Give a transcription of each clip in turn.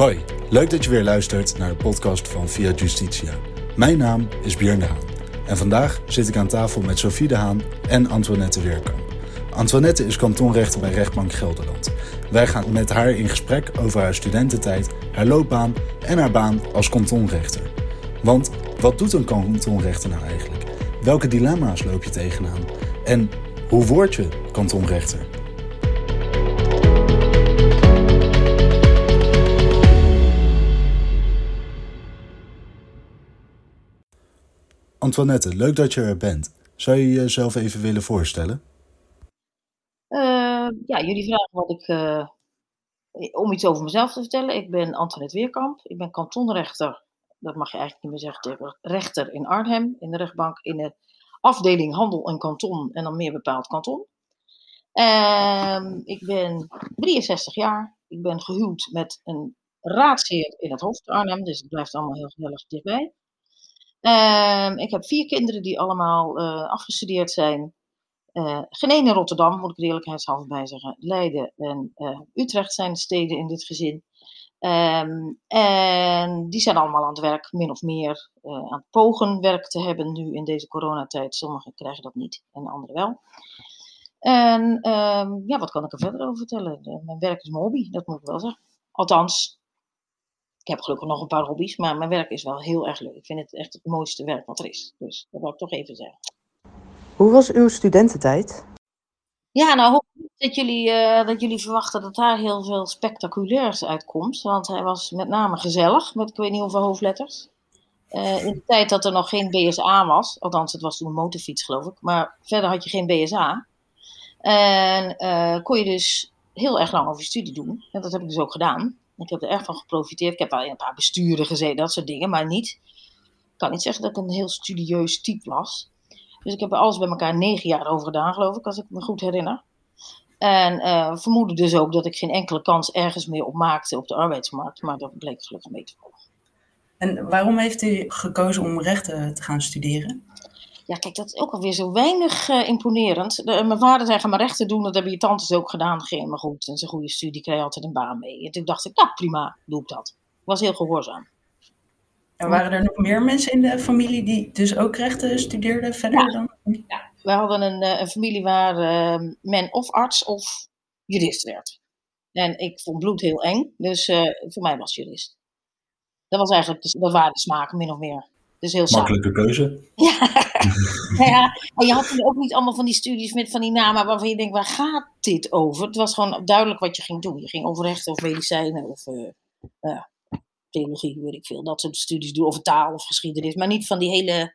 Hoi, leuk dat je weer luistert naar de podcast van Via Justitia. Mijn naam is Björn de Haan en vandaag zit ik aan tafel met Sophie de Haan en Antoinette Weerkamp. Antoinette is kantonrechter bij Rechtbank Gelderland. Wij gaan met haar in gesprek over haar studententijd, haar loopbaan en haar baan als kantonrechter. Want wat doet een kantonrechter nou eigenlijk? Welke dilemma's loop je tegenaan? En hoe word je kantonrechter? Antoinette, leuk dat je er bent. Zou je jezelf even willen voorstellen? Uh, ja, jullie vragen wat ik. Uh, om iets over mezelf te vertellen. Ik ben Antoinette Weerkamp. Ik ben kantonrechter. Dat mag je eigenlijk niet meer zeggen. Rechter in Arnhem. In de rechtbank. In de afdeling handel en kanton. En dan meer bepaald kanton. Uh, ik ben 63 jaar. Ik ben gehuwd met een raadsheer in het hoofd Arnhem. Dus het blijft allemaal heel gezellig dichtbij. Ehm, ik heb vier kinderen die allemaal uh, afgestudeerd zijn. Uh, geen in Rotterdam, moet ik er eerlijkheidshalve bij zeggen. Leiden en uh, Utrecht zijn de steden in dit gezin. Um, en die zijn allemaal aan het werk, min of meer aan het pogen werk te hebben nu in deze coronatijd. Sommigen krijgen dat niet en anderen wel. En um, ja, wat kan ik er verder over vertellen? mijn werk is mijn hobby, dat moet ik wel zeggen. Althans, heb gelukkig nog een paar hobby's, maar mijn werk is wel heel erg leuk. Ik vind het echt het mooiste werk wat er is. Dus dat wil ik toch even zeggen. Hoe was uw studententijd? Ja, nou hoop ik dat jullie, uh, dat jullie verwachten dat daar heel veel spectaculairs uitkomt. Want hij was met name gezellig, met ik weet niet hoeveel hoofdletters. Uh, in de tijd dat er nog geen BSA was, althans het was toen een motorfiets geloof ik, maar verder had je geen BSA. En uh, kon je dus heel erg lang over studie doen. En dat heb ik dus ook gedaan. Ik heb er erg van geprofiteerd. Ik heb wel in een paar besturen gezeten, dat soort dingen, maar niet. Ik kan niet zeggen dat ik een heel studieus type was. Dus ik heb er alles bij elkaar negen jaar over gedaan, geloof ik, als ik me goed herinner. En uh, vermoedde dus ook dat ik geen enkele kans ergens meer op maakte op de arbeidsmarkt. Maar dat bleek gelukkig mee te vallen. En waarom heeft u gekozen om rechten te gaan studeren? Ja, kijk, dat is ook alweer zo weinig uh, imponerend. De, mijn vader zei, ga maar rechten doen, dat hebben je tantes ook gedaan. Ging maar goed, en zijn goede studie, kreeg je altijd een baan mee. En toen dacht ik, nou prima, doe ik dat. Was heel gehoorzaam. En waren er nog meer mensen in de familie die dus ook rechten studeerden verder ja. dan? Ja, we hadden een, uh, een familie waar uh, men of arts of jurist werd. En ik vond bloed heel eng, dus voor mij was jurist. Dat was eigenlijk, de, dat waren de smaken min of meer. Dus heel Makkelijke keuze. Ja. ja, en je had ook niet allemaal van die studies met van die namen waarvan je denkt, waar gaat dit over? Het was gewoon duidelijk wat je ging doen. Je ging over rechten of medicijnen of uh, uh, theologie, weet ik veel. Dat soort studies doen, of taal of geschiedenis. Maar niet van die hele,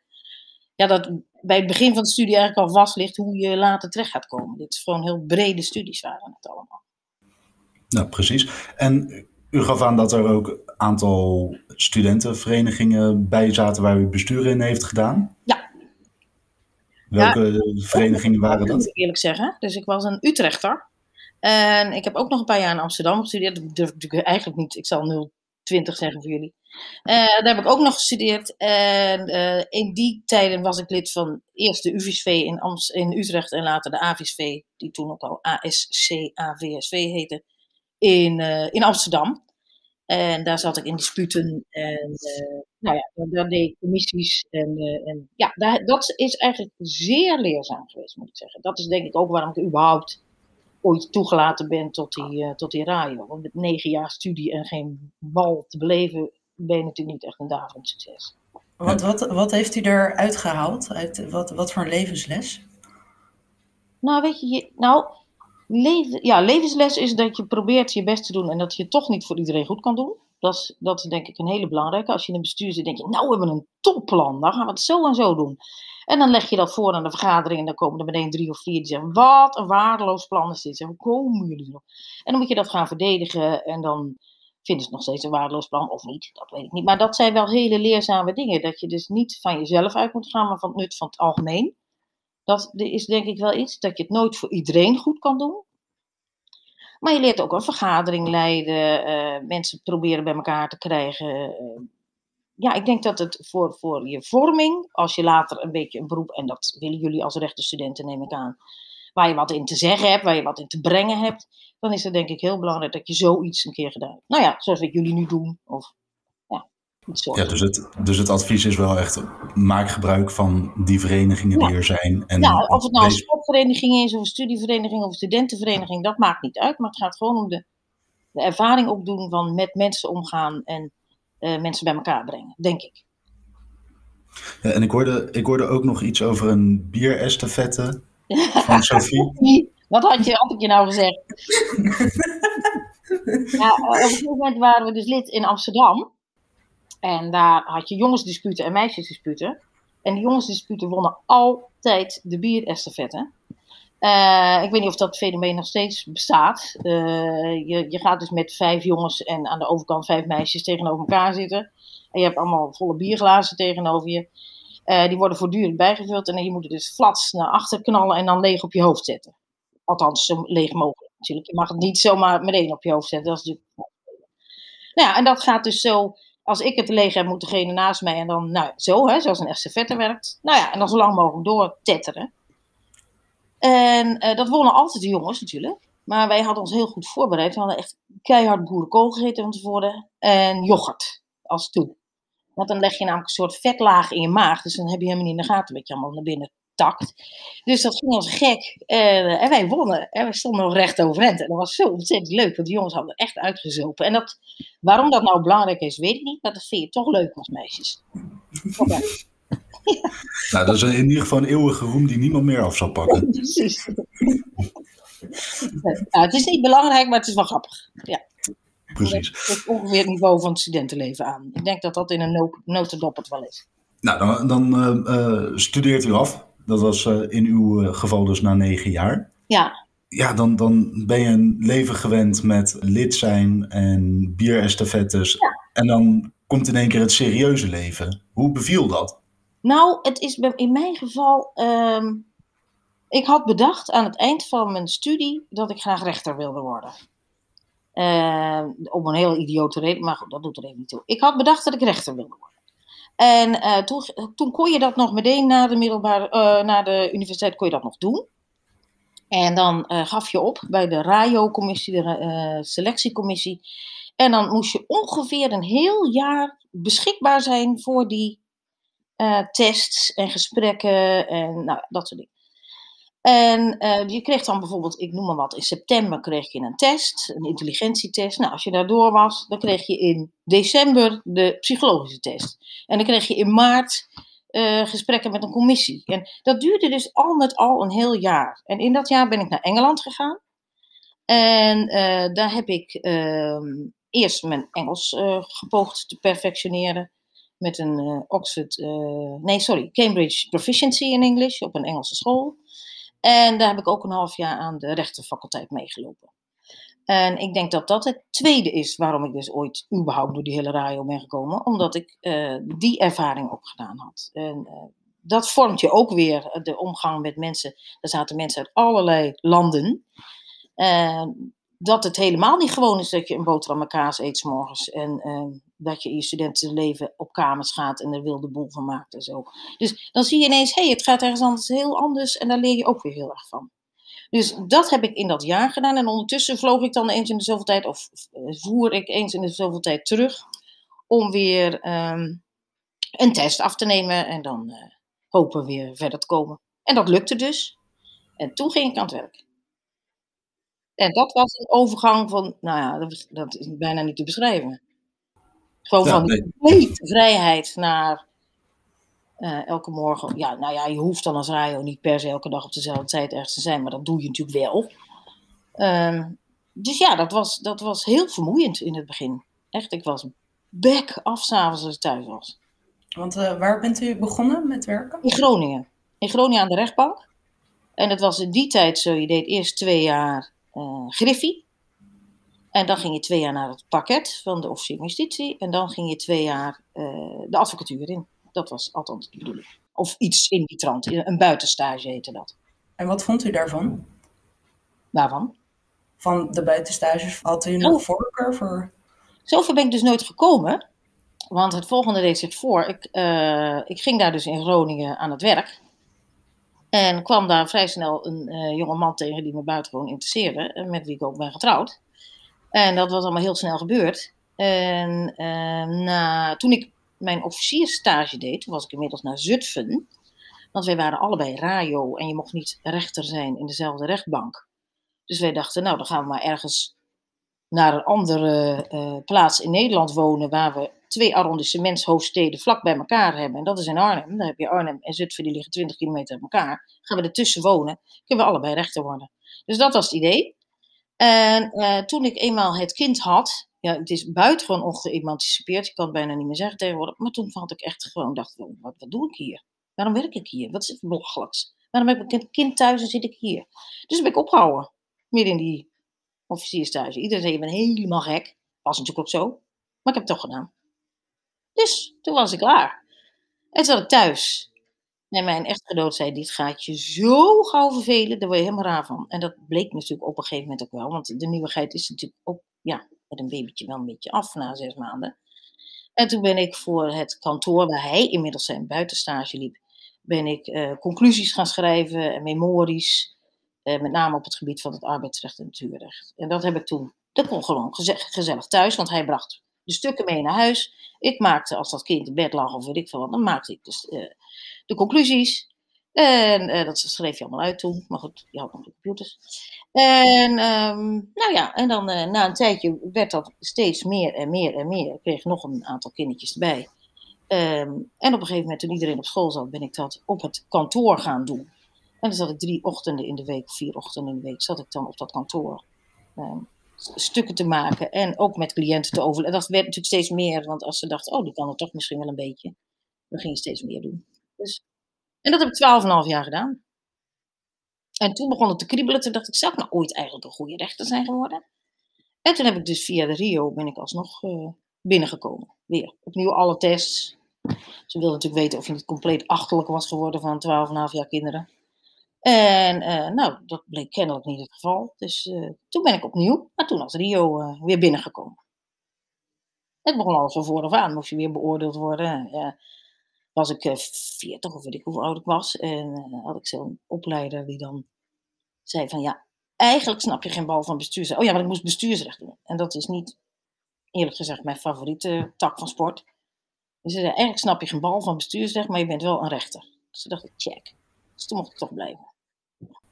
ja, dat bij het begin van de studie eigenlijk al vast ligt hoe je later terecht gaat komen. Dit is gewoon heel brede studies waren het allemaal. Nou, precies. En u gaf aan dat er ook een aantal studentenverenigingen bij zaten waar u bestuur in heeft gedaan. Ja. Welke ja, verenigingen waren dat? Moet ik eerlijk zeggen. Dus ik was een Utrechter. En ik heb ook nog een paar jaar in Amsterdam gestudeerd. Dat durf ik natuurlijk eigenlijk niet. Ik zal 020 zeggen voor jullie. Uh, daar heb ik ook nog gestudeerd. En uh, in die tijden was ik lid van eerst de UVSV in, Amst in Utrecht en later de AVSV, die toen ook al ASC-AVSV heette, in, uh, in Amsterdam. En daar zat ik in disputen en uh, nou ja, daar deed ik commissies. En, uh, en ja, daar, dat is eigenlijk zeer leerzaam geweest, moet ik zeggen. Dat is denk ik ook waarom ik überhaupt ooit toegelaten ben tot die, uh, tot die radio. Want met negen jaar studie en geen bal te beleven, ben je natuurlijk niet echt een daverend succes. Wat, wat, wat heeft u eruit gehaald? Uit, wat, wat voor een levensles? Nou, weet je, je nou, Ja, levensles is dat je probeert je best te doen en dat je het toch niet voor iedereen goed kan doen. Dat is, dat denk ik een hele belangrijke. Als je in een bestuur zit, denk je, nou we hebben een topplan, dan gaan we het zo en zo doen. En dan leg je dat voor aan de vergadering en dan komen er meteen drie of vier die zeggen, wat een waardeloos plan is dit. Hoe komen jullie erop? En dan moet je dat gaan verdedigen en dan vinden ze nog steeds een waardeloos plan of niet, dat weet ik niet. Maar dat zijn wel hele leerzame dingen, dat je dus niet van jezelf uit moet gaan, maar van het nut van het algemeen. Dat is denk ik wel iets dat je het nooit voor iedereen goed kan doen. Maar je leert ook een vergadering leiden, uh, mensen proberen bij elkaar te krijgen. Uh, ja, ik denk dat het voor, voor je vorming, als je later een beetje een beroep, en dat willen jullie als rechtenstudenten neem ik aan, waar je wat in te zeggen hebt, waar je wat in te brengen hebt, dan is het denk ik heel belangrijk dat je zoiets een keer gedaan hebt. Nou ja, zoals wat jullie nu doen. Of, ja, dus, het, dus het advies is wel echt, maak gebruik van die verenigingen die er zijn. En ja, of het nou een sportvereniging is, of een studievereniging, of een studentenvereniging, dat maakt niet uit. Maar het gaat gewoon om de, de ervaring opdoen van met mensen omgaan en uh, mensen bij elkaar brengen, denk ik. Ja, en ik hoorde, ik hoorde ook nog iets over een bierestafette van Sophie. Wat had, je, had ik je nou gezegd? ja, op een gegeven moment waren we dus lid in Amsterdam. En daar had je jongensdisputen en meisjesdisputen. En die jongensdisputen wonnen altijd de bierestafette. Uh, ik weet niet of dat fenomeen nog steeds bestaat. Uh, je, je gaat dus met vijf jongens en aan de overkant vijf meisjes tegenover elkaar zitten. En je hebt allemaal volle bierglazen tegenover je. Uh, die worden voortdurend bijgevuld en je moet er dus flats naar achter knallen en dan leeg op je hoofd zetten. Althans, zo leeg mogelijk natuurlijk. Je mag het niet zomaar meteen op je hoofd zetten. Dat is natuurlijk... Nou ja, en dat gaat dus zo. Als ik het leeg heb, moet degene naast mij en dan, nou, zo, hè, zoals een estafette werkt. Nou ja, en dan zo lang mogelijk doortetteren. En uh, dat wonnen altijd de jongens natuurlijk. Maar wij hadden ons heel goed voorbereid. We hadden echt keihard boerenkool gegeten van tevoren. En yoghurt als toe. Want dan leg je namelijk een soort vetlaag in je maag. Dus dan heb je helemaal niet in de gaten wat je allemaal naar binnen Dus dat ging als gek. Uh, en wij wonnen. En we stonden nog recht overeind. En dat was zo ontzettend leuk. Want de jongens hadden echt uitgezopen. En dat, waarom dat nou belangrijk is, weet ik niet. Maar dat vind je toch leuk als meisjes. Okay. Nou, dat is in ieder geval een eeuwige roem die niemand meer af zal pakken. Precies. Nou, het is niet belangrijk, maar het is wel grappig. Ja. Precies. Dat is ongeveer het niveau van het studentenleven aan. Ik denk dat dat in een notendop het wel is. Nou, dan, dan uh, studeert u af. Dat was uh, in uw geval dus na negen jaar. Ja. Ja, dan, dan ben je een leven gewend met lid zijn en bierestafettes. Ja. En dan komt in één keer het serieuze leven. Hoe beviel dat? Nou, het is in mijn geval. Um, ik had bedacht aan het eind van mijn studie dat ik graag rechter wilde worden. Uh, om een heel idiote reden, maar goed, dat doet er even niet toe. Ik had bedacht dat ik rechter wilde worden. En uh, toen, toen, kon je dat nog meteen na de, middelbare, uh, na de universiteit kon je dat nog doen. En dan gaf je op bij de RAIO-commissie, de selectiecommissie. En dan moest je ongeveer een heel jaar beschikbaar zijn voor die tests en gesprekken en nou, dat soort dingen. En uh, je kreeg dan bijvoorbeeld, ik noem maar wat, in september kreeg je een test, een intelligentietest. Nou, als je daardoor was, dan kreeg je in december de psychologische test. En dan kreeg je in maart uh, gesprekken met een commissie. En dat duurde dus al met al een heel jaar. En in dat jaar ben ik naar Engeland gegaan. En uh, daar heb ik ehm, eerst mijn Engels gepoogd te perfectioneren. Met een Oxford, nee sorry, Cambridge Proficiency in English op een Engelse school. En daar heb ik ook een half jaar aan de rechtenfaculteit meegelopen. En ik denk dat dat het tweede is waarom ik dus ooit überhaupt door die hele radio ben gekomen. Omdat ik uh, die ervaring opgedaan had. En uh, dat vormt je ook weer de omgang met mensen. Er zaten mensen uit allerlei landen. Uh, dat het helemaal niet gewoon is dat je een boterham met kaas eet s morgens. En dat je in je studentenleven op kamers gaat en er wilde boel van maakt en zo. Dus dan zie je ineens, hé, hey, het gaat ergens anders heel anders en daar leer je ook weer heel erg van. Dus dat heb ik in dat jaar gedaan en ondertussen vloog ik dan eens in de zoveel tijd, of voer ik eens in de zoveel tijd terug, om weer um, een test af te nemen en dan uh, hopen weer verder te komen. En dat lukte dus. En toen ging ik aan het werk. En dat was een overgang van, nou ja, dat, dat is bijna niet te beschrijven. Gewoon van nee. vrijheid naar uh, elke morgen. Ja, nou ja, je hoeft dan als radio niet per se elke dag op dezelfde tijd ergens te zijn, maar dat doe je natuurlijk wel. Um, dus ja, dat was, dat was heel vermoeiend in het begin. Echt, ik was back af s'avonds als ik thuis was. Want uh, waar bent u begonnen met werken? In Groningen. In Groningen aan de rechtbank. En dat was in die tijd zo, je deed eerst twee jaar uh, Griffie. En dan ging je twee jaar naar het pakket van de officier van justitie. En dan ging je twee jaar uh, de advocatuur in. Dat was althans de bedoeling. Of iets in die trant. Een buitenstage heette dat. En wat vond u daarvan? Waarvan? Van de buitenstages. Had u nog oh. voorkeur voor? Zover ben ik dus nooit gekomen. Want het volgende deed zich voor. Ik, uh, ik ging daar dus in Groningen aan het werk. En kwam daar vrij snel een uh, jonge man tegen die me buitengewoon interesseerde, met wie ik ook ben getrouwd. En dat was allemaal heel snel gebeurd. En na, toen ik mijn officierstage deed, toen was ik inmiddels naar Zutphen. Want wij waren allebei radio en je mocht niet rechter zijn in dezelfde rechtbank. Dus wij dachten, nou dan gaan we maar ergens naar een andere uh, plaats in Nederland wonen waar we twee arrondissementshoofdsteden vlak bij elkaar hebben. En dat is in Arnhem. Dan heb je Arnhem en Zutphen, die liggen 20 kilometer uit elkaar. Gaan we ertussen wonen, kunnen we allebei rechter worden. Dus dat was het idee. En uh, toen ik eenmaal het kind had, ja, het is buitengewoon ongeëmancipeerd, ik kan het bijna niet meer zeggen tegenwoordig, maar toen had ik echt gewoon, dacht, wat, wat doe ik hier? Waarom werk ik hier? Wat is het belachelijks? Waarom heb ik een kind thuis en zit ik hier? Dus ben ik opgehouden, midden in die officiersstage. Iedereen zei, je bent helemaal gek. Was natuurlijk ook zo, maar ik heb het toch gedaan. Dus toen was ik klaar. En toen zat ik thuis. En mijn echtgenoot zei, dit gaat je zo gauw vervelen, daar word je helemaal raar van. En dat bleek natuurlijk op een gegeven moment ook wel, want de nieuwigheid is natuurlijk ook, ja, met een babytje wel een beetje af na zes maanden. En toen ben ik voor het kantoor, waar hij inmiddels zijn buitenstage liep, ben ik uh, conclusies gaan schrijven en memories, uh, met name op het gebied van het arbeidsrecht en natuurrecht. En dat heb ik toen, dat kon gewoon gezellig thuis, want hij bracht de stukken mee naar huis. Ik maakte, als dat kind in bed lag of weet ik veel wat, dan maakte ik dus uh, de conclusies. En uh, dat schreef je allemaal uit toen. Maar goed, je had nog de computers. En um, nou ja, en dan uh, na een tijdje werd dat steeds meer en meer en meer. Ik kreeg nog een aantal kindertjes erbij. Um, en op een gegeven moment, toen iedereen op school zat, ben ik dat op het kantoor gaan doen. En dan zat ik drie ochtenden in de week, vier ochtenden in de week, zat ik dan op dat kantoor. Um, stukken te maken en ook met cliënten te overleggen. Dat werd natuurlijk steeds meer, want als ze dachten, oh, die kan het toch misschien wel een beetje, dan ging je steeds meer doen. Dus, en dat heb ik 12,5 jaar gedaan. En toen begon het te kriebelen, toen dacht ik, ik nou ooit eigenlijk een goede rechter zijn geworden? En toen heb ik dus via de Rio, ben ik alsnog uh, binnengekomen. Weer, opnieuw alle tests. Ze wilden natuurlijk weten of je niet compleet achterlijk was geworden van 12,5 jaar kinderen. En uh, nou, dat bleek kennelijk niet het geval. Dus uh, toen ben ik opnieuw, maar toen als Rio uh, weer binnengekomen. Het begon alles van vooraf aan, moest je weer beoordeeld worden. Ja, was ik 40 of weet ik hoe oud ik was. En had ik zo'n opleider die dan zei van ja, eigenlijk snap je geen bal van bestuursrecht. Oh ja, maar ik moest bestuursrecht doen. En dat is niet, eerlijk gezegd, mijn favoriete tak van sport. Dus zei, eigenlijk snap je geen bal van bestuursrecht, maar je bent wel een rechter. Dus toen dacht ik, check. Dus toen mocht ik toch blijven.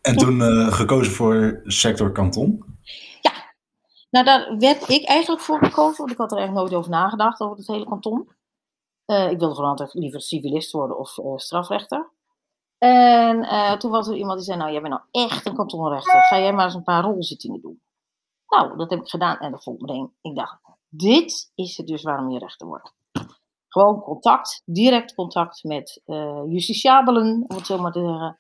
En toen uh, gekozen voor sector kanton? Ja, nou daar werd ik eigenlijk voor gekozen, want ik had er eigenlijk nooit over nagedacht, over het hele kanton. Uh, ik wilde gewoon altijd liever civilist worden of uh, strafrechter. En toen was er iemand die zei, nou jij bent nou echt een kantonrechter, ga jij maar eens een paar rolzittingen doen. Nou, dat heb ik gedaan en dat vond ik meteen, ik dacht, dit is het dus waarom je rechter wordt. Gewoon contact, direct contact met justitiabelen, om het zo maar te zeggen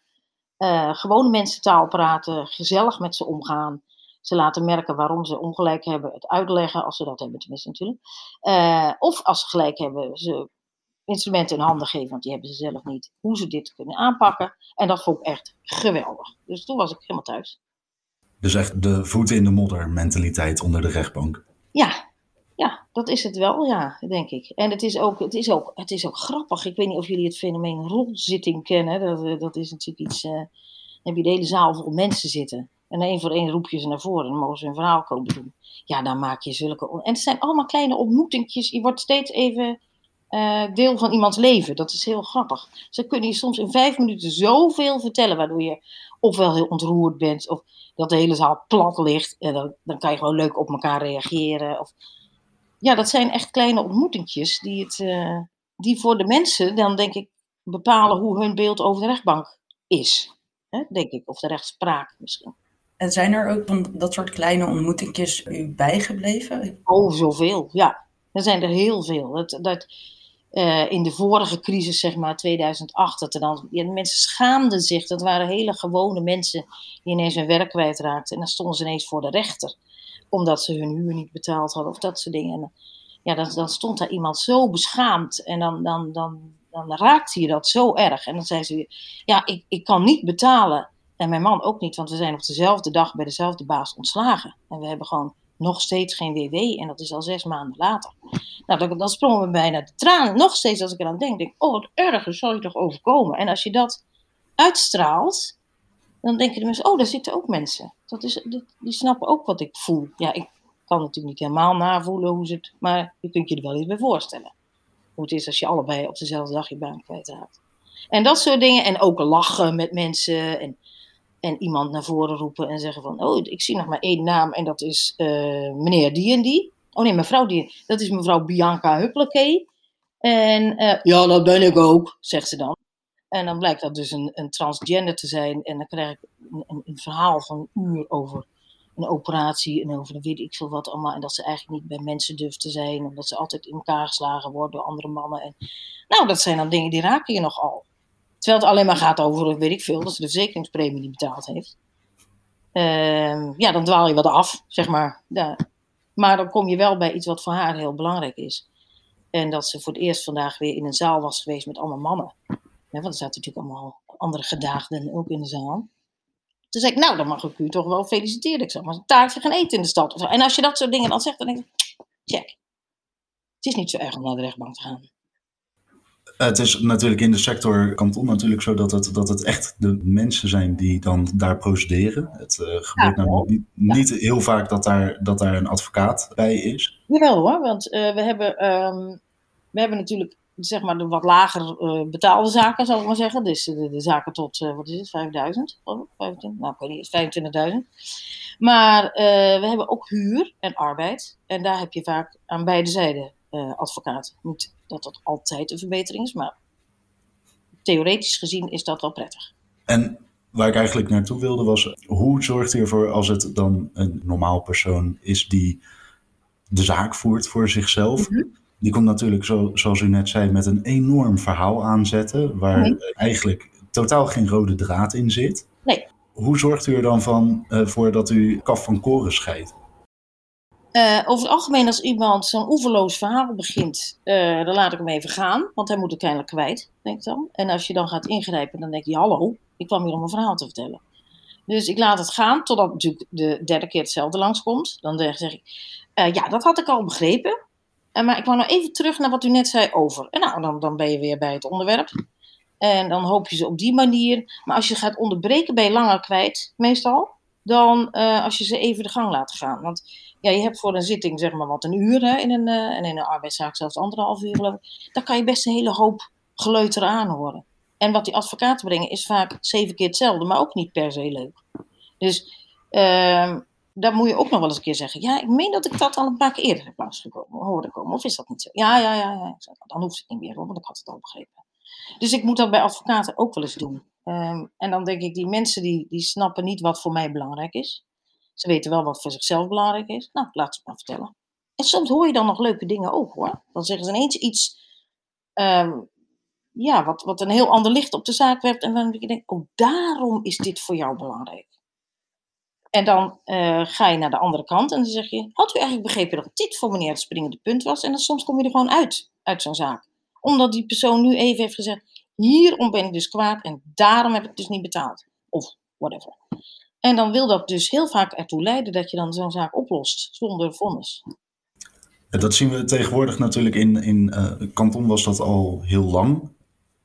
uh, gewone mensen taal praten, gezellig met ze omgaan. Ze laten merken waarom ze ongelijk hebben, het uitleggen, als ze dat hebben tenminste natuurlijk. Uh, of als ze gelijk hebben, ze instrumenten in handen geven, want die hebben ze zelf niet, hoe ze dit kunnen aanpakken. En dat vond ik echt geweldig. Dus toen was ik helemaal thuis. Dus echt de voeten in de modder mentaliteit onder de rechtbank. Ja, ja, dat is het wel, ja, denk ik. En het is ook, het is ook, het is ook grappig. Ik weet niet of jullie het fenomeen rolzitting kennen. Dat, eh, dat is natuurlijk iets. Uh, dan heb je de hele zaal vol mensen zitten. En één voor één roep je ze naar voren. En dan mogen ze een verhaal komen doen. Ja, dan maak je zulke. En het zijn allemaal kleine ontmoetingjes. Je wordt steeds even uh, deel van iemands leven. Dat is heel grappig. Ze kunnen je soms in vijf minuten zoveel vertellen. Waardoor je ofwel heel ontroerd bent. Of dat de hele zaal plat ligt. En dan, dan kan je gewoon leuk op elkaar reageren. Of ja, dat zijn echt kleine ontmoetingjes die, het, uh, die voor de mensen dan denk ik bepalen hoe hun beeld over de rechtbank is. Hè, denk ik, of de rechtspraak misschien. En zijn er ook van dat soort kleine ontmoetingjes u bijgebleven? Oh, zoveel, ja. Er zijn er heel veel. Dat, dat, uh, in de vorige crisis, zeg maar 2008, dat er dan ja, mensen schaamden zich. Dat waren hele gewone mensen die ineens hun werk kwijtraakten. En dan stonden ze ineens voor de rechter omdat ze hun huur niet betaald hadden of dat soort dingen. En ja, dan, dan stond daar iemand zo beschaamd en dan, dan, dan, dan raakte je dat zo erg. En dan zei ze, ja, ik, ik kan niet betalen. En mijn man ook niet, want we zijn op dezelfde dag bij dezelfde baas ontslagen. En we hebben gewoon nog steeds geen WW en dat is al zes maanden later. Nou, dan, sprongen we bijna de tranen. Nog steeds als ik eraan denk, denk ik, oh wat erg, zal je toch overkomen. En als je dat uitstraalt, dan denken de mensen, oh, daar zitten ook mensen. Dat is, die, die snappen ook wat ik voel. Ja, ik kan natuurlijk niet helemaal navoelen hoe ze het, maar je kunt je er wel iets bij voorstellen. Hoe het is als je allebei op dezelfde dag je baan kwijtraakt. En dat soort dingen. En ook lachen met mensen. En, en iemand naar voren roepen en zeggen van... Oh, ik zie nog maar één naam en dat is uh, meneer die en die. Oh nee, mevrouw die. Dat is mevrouw Bianca Huppeleke. En uh, ja, dat ben ik ook, zegt ze dan. En dan blijkt dat dus een, een transgender te zijn. En dan krijg ik een, een, verhaal van een uur over een operatie en over de weet ik veel wat allemaal. En dat ze eigenlijk niet bij mensen durft te zijn. Omdat ze altijd in elkaar geslagen wordt door andere mannen. En, nou, dat zijn dan dingen die raken je nogal. Terwijl het alleen maar gaat over, weet ik veel, dat ze de verzekeringspremie niet betaald heeft. Uh, ja, dan dwaal je wat af, zeg maar. Maar dan kom je wel bij iets wat voor haar heel belangrijk is. En dat ze voor het eerst vandaag weer in een zaal was geweest met allemaal mannen. Ja, want er zaten natuurlijk allemaal andere gedaagden ook in de zaal. Toen zei ik, nou, dan mag ik u toch wel feliciteren. Ik zeg, maar een taartje gaan eten in de stad. En als je dat soort dingen dan zegt, dan denk ik, check. Het is niet zo erg om naar de rechtbank te gaan. Het is natuurlijk in de sector kanton natuurlijk zo dat het, dat het echt de mensen zijn die dan daar procederen. Het uh, gebeurt ja, namelijk niet, niet, heel vaak dat daar, dat daar een advocaat bij is. Jawel hoor, want uh, we, hebben, um, we hebben natuurlijk zeg maar de wat lager uh, betaalde zaken, zal ik maar zeggen. Dus de, de zaken tot, wat is het, 5000? Oh, 25, nou, ik weet niet, 25.000. Maar we hebben ook huur en arbeid. En daar heb je vaak aan beide zijden advocaat. Niet dat dat altijd een verbetering is, maar theoretisch gezien is dat wel prettig. En waar ik eigenlijk naartoe wilde was, hoe zorgt u ervoor als het dan een normaal persoon is die de zaak voert voor zichzelf? Mhm. Die komt natuurlijk, zo, zoals u net zei, met een enorm verhaal aanzetten, waar mhm. eigenlijk totaal geen rode draad in zit. Nee. Hoe zorgt u er dan van, uh, voor dat u kaf van koren scheidt? Uh, over het algemeen, als iemand zo'n oeverloos verhaal begint, uh, dan laat ik hem even gaan, want hij moet het kennelijk kwijt, denk ik dan. En als je dan gaat ingrijpen, dan denk je: hallo, ik kwam hier om een verhaal te vertellen. Dus ik laat het gaan, totdat natuurlijk de derde keer hetzelfde langskomt. Dan zeg ik: uh, ja, dat had ik al begrepen. Maar ik wou nog even terug naar wat u net zei over. En nou, dan, dan ben je weer bij het onderwerp. En dan hoop je ze op die manier. Maar als je gaat onderbreken, ben je langer kwijt, meestal. Dan als je ze even de gang laat gaan. Want ja, je hebt voor een zitting zeg maar wat een uur hè, in een, uh, en in een arbeidszaak zelfs anderhalf uur geloof ik. Daar kan je best een hele hoop geleuter aanhoren. En wat die advocaten brengen is vaak zeven keer hetzelfde, maar ook niet per se leuk. Dus uh, daar moet je ook nog wel eens een keer zeggen. Ja, ik meen dat ik dat al een paar keer eerder heb langsgekomen, hoorde komen. Of is dat niet zo? Ja, ja, ja. ja. Dan hoeft het niet meer, want ik had het al begrepen. Dus ik moet dat bij advocaten ook wel eens doen. Um, en dan denk ik, die mensen die, die snappen niet wat voor mij belangrijk is. Ze weten wel wat voor zichzelf belangrijk is. Nou, laat ze maar vertellen. En soms hoor je dan nog leuke dingen ook hoor. Dan zeggen ze ineens iets um, ja, wat, wat een heel ander licht op de zaak werpt. En dan je denkt, oh, daarom is dit voor jou belangrijk. En dan uh, ga je naar de andere kant en dan zeg je, had u eigenlijk begrepen dat dit voor meneer het springende punt was? En dan soms kom je er gewoon uit, uit zo'n zaak. Omdat die persoon nu even heeft gezegd, hierom ben ik dus kwaad en daarom heb ik dus niet betaald. Of whatever. En dan wil dat dus heel vaak ertoe leiden dat je dan zo'n zaak oplost zonder vonnis. Dat zien we tegenwoordig natuurlijk in, in uh, Kanton was dat al heel lang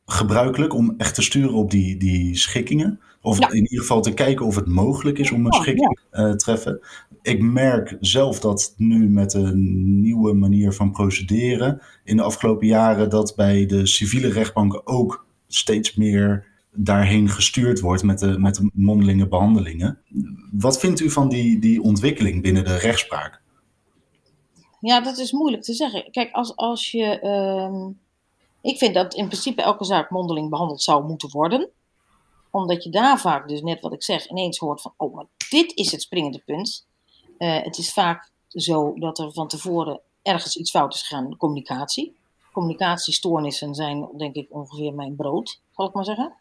gebruikelijk om echt te sturen op die, die schikkingen. Of in ieder geval te kijken of het mogelijk is om een schikking te uh, treffen. Ik merk zelf dat nu met de nieuwe manier van procederen in de afgelopen jaren dat bij de civiele rechtbanken ook steeds meer daarheen gestuurd wordt met de, met de mondelinge behandelingen. Wat vindt u van die, die ontwikkeling binnen de rechtspraak? Ja, dat is moeilijk te zeggen. Kijk, als, als je. Uh, ik vind dat in principe elke zaak mondeling behandeld zou moeten worden. Omdat je daar vaak, dus net wat ik zeg, ineens hoort van: oh, maar dit is het springende punt. Uh, het is vaak zo dat er van tevoren ergens iets fout is gegaan in de communicatie. Communicatiestoornissen zijn, denk ik, ongeveer mijn brood, zal ik maar zeggen.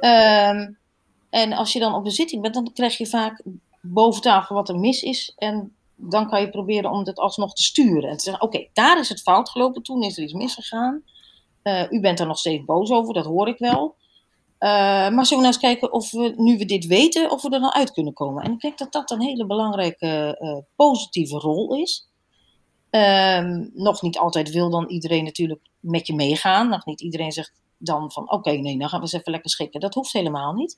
Um, en als je dan op een zitting bent, dan krijg je vaak boven tafel wat er mis is. En dan kan je proberen om het alsnog te sturen. En te zeggen, oké, daar is het fout gelopen, toen is er iets misgegaan. Uh, u bent er nog steeds boos over, dat hoor ik wel. Uh, maar zullen we nou eens kijken of we, nu we dit weten, of we er dan uit kunnen komen. En ik denk dat dat een hele belangrijke uh, positieve rol is. Um, nog niet altijd wil dan iedereen natuurlijk met je meegaan. Nog niet iedereen zegt, dan van oké, nee, dan gaan we eens even lekker schikken. Dat hoeft helemaal niet.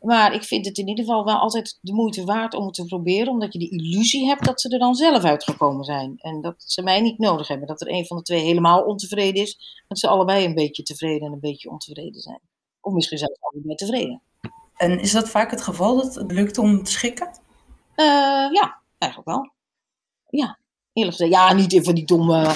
Maar ik vind het in ieder geval wel altijd de moeite waard om het te proberen, omdat je de illusie hebt dat ze er dan zelf uitgekomen zijn. En dat ze mij niet nodig hebben. Dat er een van de twee helemaal ontevreden is, dat ze allebei een beetje tevreden en een beetje ontevreden zijn. Of misschien zelfs allebei tevreden. En is dat vaak het geval dat het lukt om te schikken? Uh, ja, eigenlijk wel. Ja, eerlijk gezegd. Ja, niet in van die domme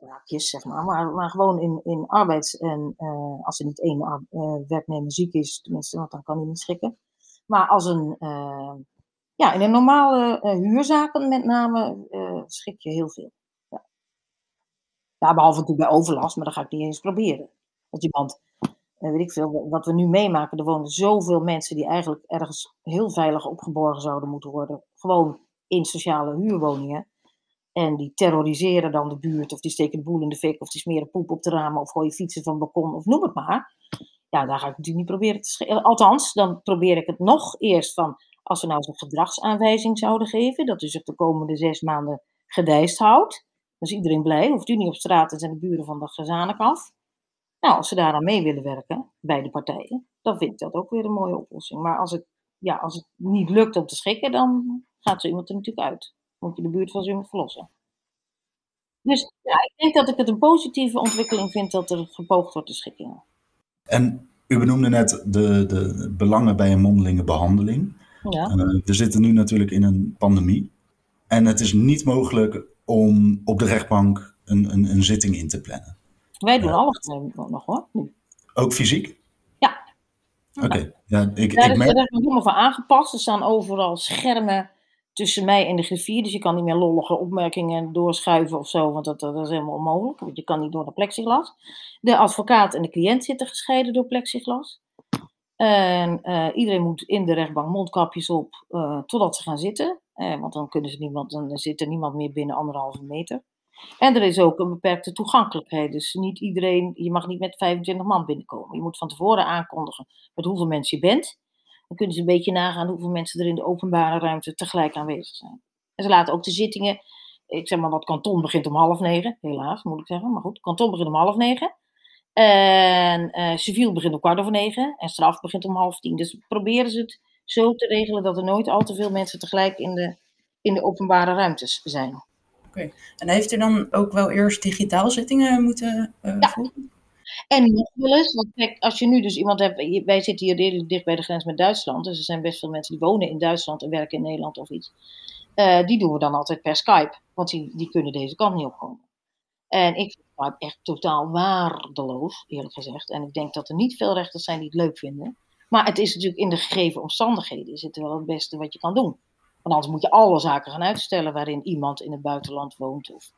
zaakjes, zeg maar. Maar, maar gewoon in, in arbeids- en uh, als er niet één uh, werknemer ziek is, tenminste, want dan kan hij niet schikken. Maar als een, ja, in een normale huurzaken met name schik je heel veel. Ja. ja, behalve natuurlijk bij overlast, maar dat ga ik niet eens proberen. Als iemand, weet ik veel, wat we nu meemaken, er wonen zoveel mensen die eigenlijk ergens heel veilig opgeborgen zouden moeten worden. Gewoon in sociale huurwoningen. En die terroriseren dan de buurt, of die steken de boel in de fik, of die smeren poep op de ramen, of gooien fietsen van het balkon, of noem het maar. Ja, daar ga ik natuurlijk niet proberen te schelen. Althans, dan probeer ik het nog eerst van, als we nou zo'n gedragsaanwijzing zouden geven, dat u zich de komende zes maanden gedijst houdt. Dan is iedereen blij, hoeft u niet op straat en zijn de buren van de gezanik af. Nou, als ze daar aan mee willen werken, beide partijen, dan vind ik dat ook weer een mooie oplossing. Maar als het, ja, als het niet lukt om te schikken, dan gaat zo iemand er natuurlijk uit moet je de buurt van zo verlossen. Dus ja, ik denk dat ik het een positieve ontwikkeling vind dat er gepoogd wordt te schikken. En u benoemde net de, de belangen bij een mondelinge behandeling. Ja. Uh, we zitten nu natuurlijk in een pandemie. En het is niet mogelijk om op de rechtbank een, een, een zitting in te plannen. Wij doen alles nog hoor. Ook fysiek? Ja. Oké. Ja, ik, Daar ik is merk... er helemaal voor aangepast. Er staan overal schermen tussen mij en de griffier. Dus je kan niet meer lollige opmerkingen doorschuiven of zo, want dat, dat is helemaal onmogelijk. Want je kan niet door de plexiglas. De advocaat en de cliënt zitten gescheiden door plexiglas. En uh, iedereen moet in de rechtbank mondkapjes op uh, totdat ze gaan zitten. Uh, want dan, kunnen ze niemand, dan zit er niemand meer binnen anderhalve meter. En er is ook een beperkte toegankelijkheid. Dus niet iedereen, je mag niet met 25 man binnenkomen. Je moet van tevoren aankondigen met hoeveel mensen je bent. Dan kunnen ze een beetje nagaan hoeveel mensen er in de openbare ruimte tegelijk aanwezig zijn. En ze laten ook de zittingen, ik zeg maar wat kanton begint om half negen, helaas moet ik zeggen, maar goed, kanton begint om half negen. En uh, civiel begint om kwart over negen en straf begint om half tien. Dus proberen ze het zo te regelen dat er nooit al te veel mensen tegelijk in de, in de openbare ruimtes zijn. Okay. en heeft u dan ook wel eerst digitaal zittingen moeten uh, ja. voeren? En nog wel eens, want kijk, als je nu dus iemand hebt, wij zitten hier redelijk dicht bij de grens met Duitsland, dus er zijn best veel mensen die wonen in Duitsland en werken in Nederland of iets. Uh, die doen we dan altijd per Skype, want die, die kunnen deze kant niet opkomen. En ik vind Skype echt totaal waardeloos, eerlijk gezegd. En ik denk dat er niet veel rechters zijn die het leuk vinden. Maar het is natuurlijk in de gegeven omstandigheden is het wel het beste wat je kan doen. Want anders moet je alle zaken gaan uitstellen waarin iemand in het buitenland woont of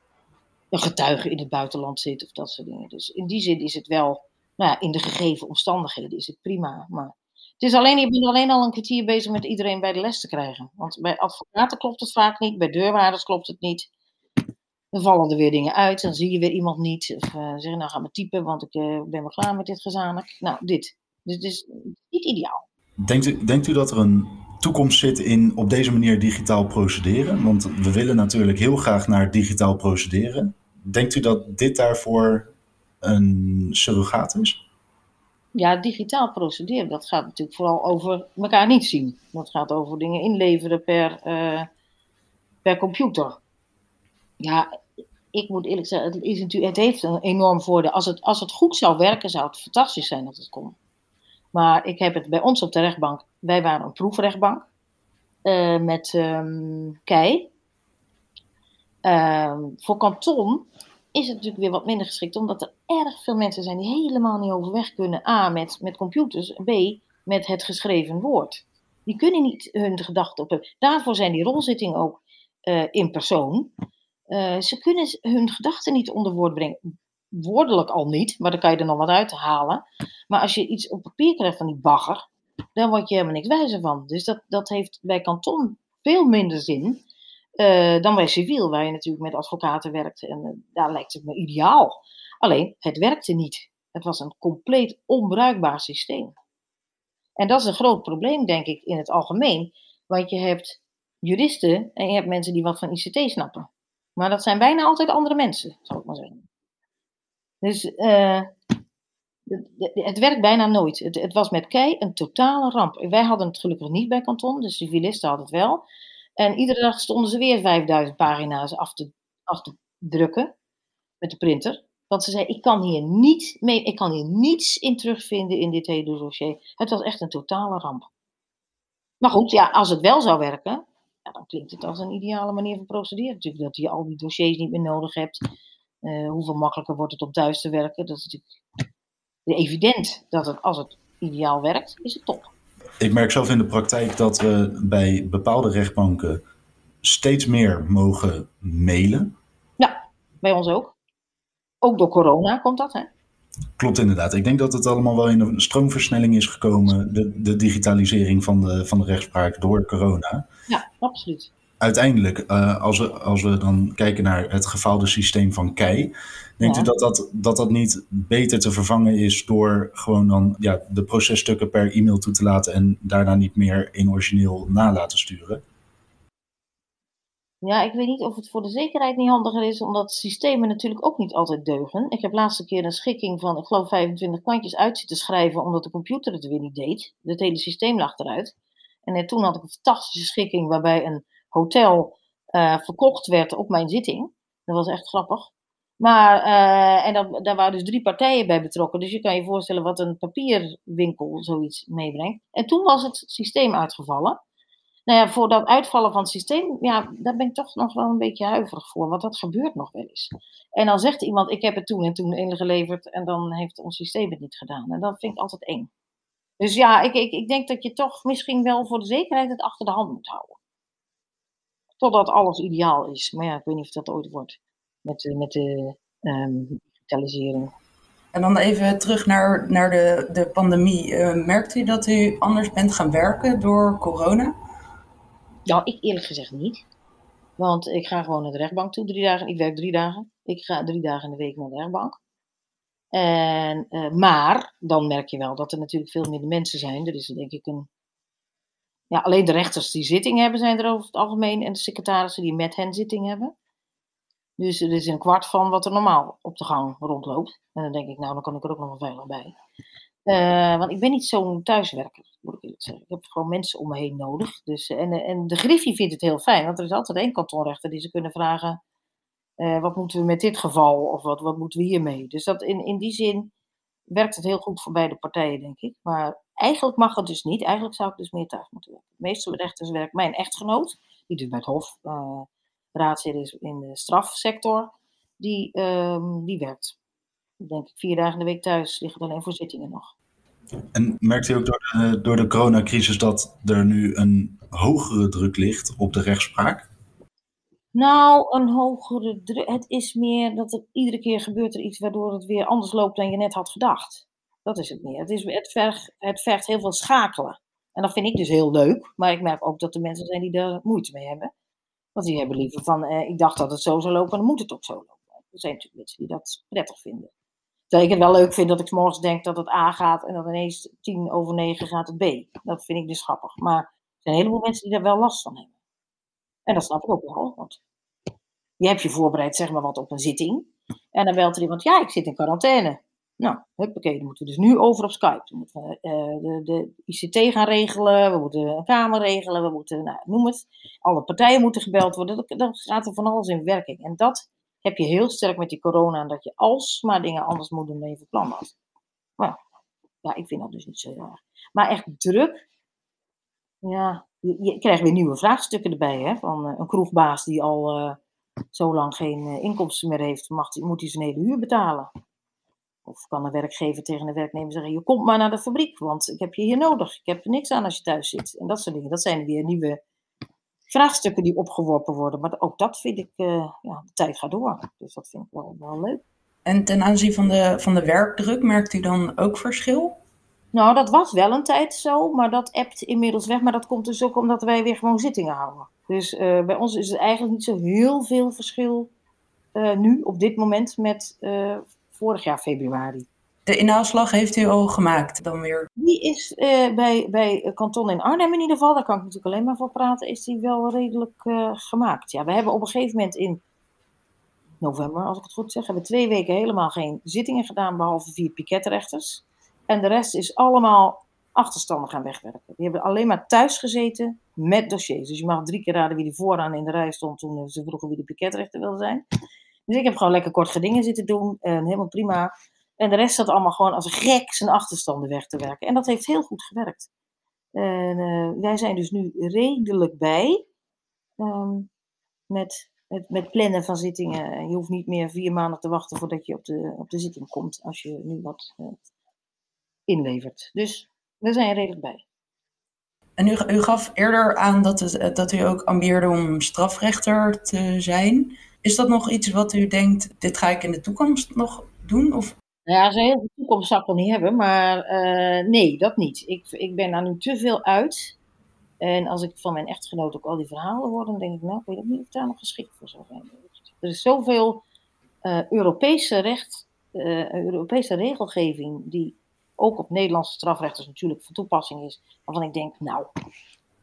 een getuige in het buitenland zit of dat soort dingen. Dus in die zin is het wel, nou ja, in de gegeven omstandigheden is het prima. Maar het is alleen, je bent alleen al een kwartier bezig met iedereen bij de les te krijgen. Want bij advocaten klopt het vaak niet, bij deurwaarders klopt het niet. Dan vallen er weer dingen uit, dan zie je weer iemand niet. Of uh, zeggen, nou ga maar typen, want ik uh, ben wel klaar met dit gezanik. Nou, dit. Dus het is niet ideaal. Denkt u, denkt u dat er een toekomst zit in op deze manier digitaal procederen? Want we willen natuurlijk heel graag naar digitaal procederen. Denkt u dat dit daarvoor een surrogaat is? Ja, digitaal procederen, dat gaat natuurlijk vooral over elkaar niet zien. Dat gaat over dingen inleveren per, uh, per computer. Ja, ik moet eerlijk zeggen, het, is natuurlijk, het heeft een enorm voordeel. Als het, als het goed zou werken, zou het fantastisch zijn dat het kon. Maar ik heb het bij ons op de rechtbank, wij waren een proefrechtbank uh, met um, KEI. Uh, voor kanton is het natuurlijk weer wat minder geschikt, omdat er erg veel mensen zijn die helemaal niet overweg kunnen. A, met, met computers, B, met het geschreven woord. Die kunnen niet hun gedachten op. Daarvoor zijn die rolzittingen ook uh, in persoon. Uh, ze kunnen hun gedachten niet onder woord brengen. Woordelijk al niet, maar dan kan je er nog wat uit halen. Maar als je iets op papier krijgt van die bagger, dan word je helemaal niks wijzer van. Dus dat, dat heeft bij kanton veel minder zin uh, dan bij civiel, waar je natuurlijk met advocaten werkt. En uh, daar lijkt het me ideaal. Alleen, het werkte niet. Het was een compleet onbruikbaar systeem. En dat is een groot probleem, denk ik, in het algemeen. Want je hebt juristen en je hebt mensen die wat van ICT snappen. Maar dat zijn bijna altijd andere mensen, zou ik maar zeggen. Dus uh, het werkt bijna nooit. Het, het, was met kei een totale ramp. Wij hadden het gelukkig niet bij kanton, de civilisten hadden het wel. En iedere dag stonden ze weer 5000 pagina's af te, af te drukken met de printer. Want ze zei, ik kan hier niet mee, ik kan hier niets in terugvinden in dit hele dossier. Het was echt een totale ramp. Maar goed, ja, als het wel zou werken, ja, dan klinkt het als een ideale manier van procederen. Natuurlijk dat je al die dossiers niet meer nodig hebt. Uh, hoeveel makkelijker wordt het om thuis te werken? Dat is natuurlijk evident dat het, als het ideaal werkt, is het top. Ik merk zelf in de praktijk dat we bij bepaalde rechtbanken steeds meer mogen mailen. Ja, bij ons ook. Ook door corona komt dat, hè? Klopt inderdaad. Ik denk dat het allemaal wel in een stroomversnelling is gekomen, de, de digitalisering van de, van de rechtspraak door corona. Ja, absoluut. Uiteindelijk, uh, als, we, als we dan kijken naar het gefaalde systeem van KEI, denkt u dat dat, dat dat niet beter te vervangen is door gewoon dan ja, de processtukken per e-mail toe te laten en daarna niet meer in origineel na laten sturen? Ja, ik weet niet of het voor de zekerheid niet handiger is, omdat systemen natuurlijk ook niet altijd deugen. Ik heb laatste keer een schikking van, ik geloof, 25 kantjes uit zitten schrijven, omdat de computer het weer niet deed. Het hele systeem lag eruit. En toen had ik een fantastische schikking waarbij een hotel uh, verkocht werd op mijn zitting. Dat was echt grappig. Maar, uh, en dat, daar waren dus drie partijen bij betrokken. Dus je kan je voorstellen wat een papierwinkel zoiets meebrengt. En toen was het systeem uitgevallen nou ja, voor dat uitvallen van het systeem, ja, daar ben ik toch nog wel een beetje huiverig voor. Want dat gebeurt nog wel eens. En dan zegt iemand, ik heb het toen en toen ingeleverd en dan heeft ons systeem het niet gedaan. En dat vind ik altijd eng. Dus ja, ik, ik, ik denk dat je toch misschien wel voor de zekerheid het achter de hand moet houden. Totdat alles ideaal is. Maar ja, ik weet niet of dat ooit wordt met, met de um, digitalisering. En dan even terug naar, naar de, de pandemie. Uh, merkt u dat u anders bent gaan werken door corona? Nou, ik eerlijk gezegd niet. Want ik ga gewoon naar de rechtbank toe drie dagen. Ik werk drie dagen. Ik ga drie dagen in de week naar de rechtbank. En, uh, maar dan merk je wel dat er natuurlijk veel minder mensen zijn. Er is denk ik een. Ja, alleen de rechters die zitting hebben zijn er over het algemeen. En de secretarissen die met hen zitting hebben. Dus er is een kwart van wat er normaal op de gang rondloopt. En dan denk ik, nou, dan kan ik er ook nog wel veilig bij. Uh, want ik ben niet zo'n thuiswerker, moet ik eerlijk zeggen. Ik heb gewoon mensen om me heen nodig. Dus, en, en de Griffie vindt het heel fijn, want er is altijd één kantonrechter die ze kunnen vragen: uh, wat moeten we met dit geval of wat, wat moeten we hiermee? Dus dat in, in die zin werkt het heel goed voor beide partijen, denk ik. Maar eigenlijk mag het dus niet. Eigenlijk zou ik dus meer thuis moeten werken. De meeste rechters werkt mijn echtgenoot, die dus bij het Hof uh, is in de strafsector. Die, um, die werkt denk ik vier dagen in de week thuis. Ligt alleen voor zittingen nog. En merkt u ook door door de coronacrisis dat er nu een hogere druk ligt op de rechtspraak? Nou, een hogere druk. Het is meer dat er iedere keer gebeurt er iets waardoor het weer anders loopt dan je net had gedacht. Dat is het meer. Het, is, het, vergt, het heel veel schakelen. En dat vind ik dus heel leuk. Maar ik merk ook dat er mensen zijn die daar moeite mee hebben. Want die hebben liever van, eh, ik dacht dat het zo zou lopen, dan moet het ook zo lopen. Er zijn natuurlijk mensen die dat prettig vinden. Terwijl ik het wel leuk vind dat ik morgens denk dat het A gaat en dan ineens tien over negen gaat het B. Dat vind ik dus grappig. Maar er zijn een heleboel mensen die daar wel last van hebben. En dat snap ik ook wel. Want je hebt je voorbereid, zeg maar wat, op een zitting. En dan belt er iemand, ja, ik zit in quarantaine. Nou, huppakee, dan moeten we dus nu over op Skype. We moeten uh, de, de, ICT gaan regelen, we moeten een kamer regelen, we moeten, nou, noem het. Alle partijen moeten gebeld worden. Dan gaat er van alles in werking. En dat heb je heel sterk met die corona dat je alsmaar dingen anders moet doen dan je van was. Maar ja, ik vind dat dus niet zo erg. Maar echt druk. Ja, je, krijgt weer nieuwe vraagstukken erbij. Hè? Van uh, een kroegbaas die al uh, zo lang geen uh, inkomsten meer heeft, mag, moet hij zijn hele huur betalen. Of kan een werkgever tegen een werknemer zeggen: Je komt maar naar de fabriek, want ik heb je hier nodig. Ik heb er niks aan als je thuis zit. En dat soort dingen. Dat zijn weer nieuwe vraagstukken die opgeworpen worden. Maar ook dat vind ik, ja, de tijd gaat door. Dus dat vind ik wel, wel leuk. En ten aanzien van de, van de werkdruk, merkt u dan ook verschil? Nou, dat was wel een tijd zo, maar dat appt inmiddels weg. Maar dat komt dus ook omdat wij weer gewoon zittingen houden. Dus uh, bij ons is het eigenlijk niet zo heel veel verschil uh, nu, op dit moment, met vorig jaar februari. De inhaalslag heeft u al gemaakt dan weer? Die is bij, bij kanton in Arnhem in ieder geval, daar kan ik natuurlijk alleen maar voor praten, is die wel redelijk gemaakt. Ja, we hebben op een gegeven moment in november, als ik het goed zeg, hebben twee weken helemaal geen zittingen gedaan, behalve vier piketrechters. En de rest is allemaal achterstanden gaan wegwerken. Die hebben alleen maar thuis gezeten met dossiers. Dus je mag drie keer raden wie die vooraan in de rij stond toen ze vroegen wie de piketrechter wilde zijn. Dus ik heb gewoon lekker kort gedingen zitten doen. En helemaal prima. En de rest zat allemaal gewoon als een gek zijn achterstanden weg te werken. En dat heeft heel goed gewerkt. En uh, wij zijn dus nu redelijk bij um, met, met, plannen van zittingen. Je hoeft niet meer vier maanden te wachten voordat je op de, op de zitting komt. Als je nu wat uh, inlevert. Dus we zijn redelijk bij. En u, u gaf eerder aan dat, het, dat u ook ambieerde om strafrechter te zijn. Is dat nog iets wat u denkt, dit ga ik in de toekomst nog doen? Of? Ja, zo heel veel toekomst zou ik wel niet hebben, maar uh, nee, dat niet. Ik, ik ben daar nu te veel uit. En als ik van mijn echtgenoot ook al die verhalen hoor, dan denk ik, nou, ik weet ook niet of ik daar nog geschikt voor zou zijn. Er is zoveel uh, Europese recht, uh, Europese regelgeving die ook op Nederlandse strafrechters natuurlijk van toepassing is, waarvan ik denk, nou,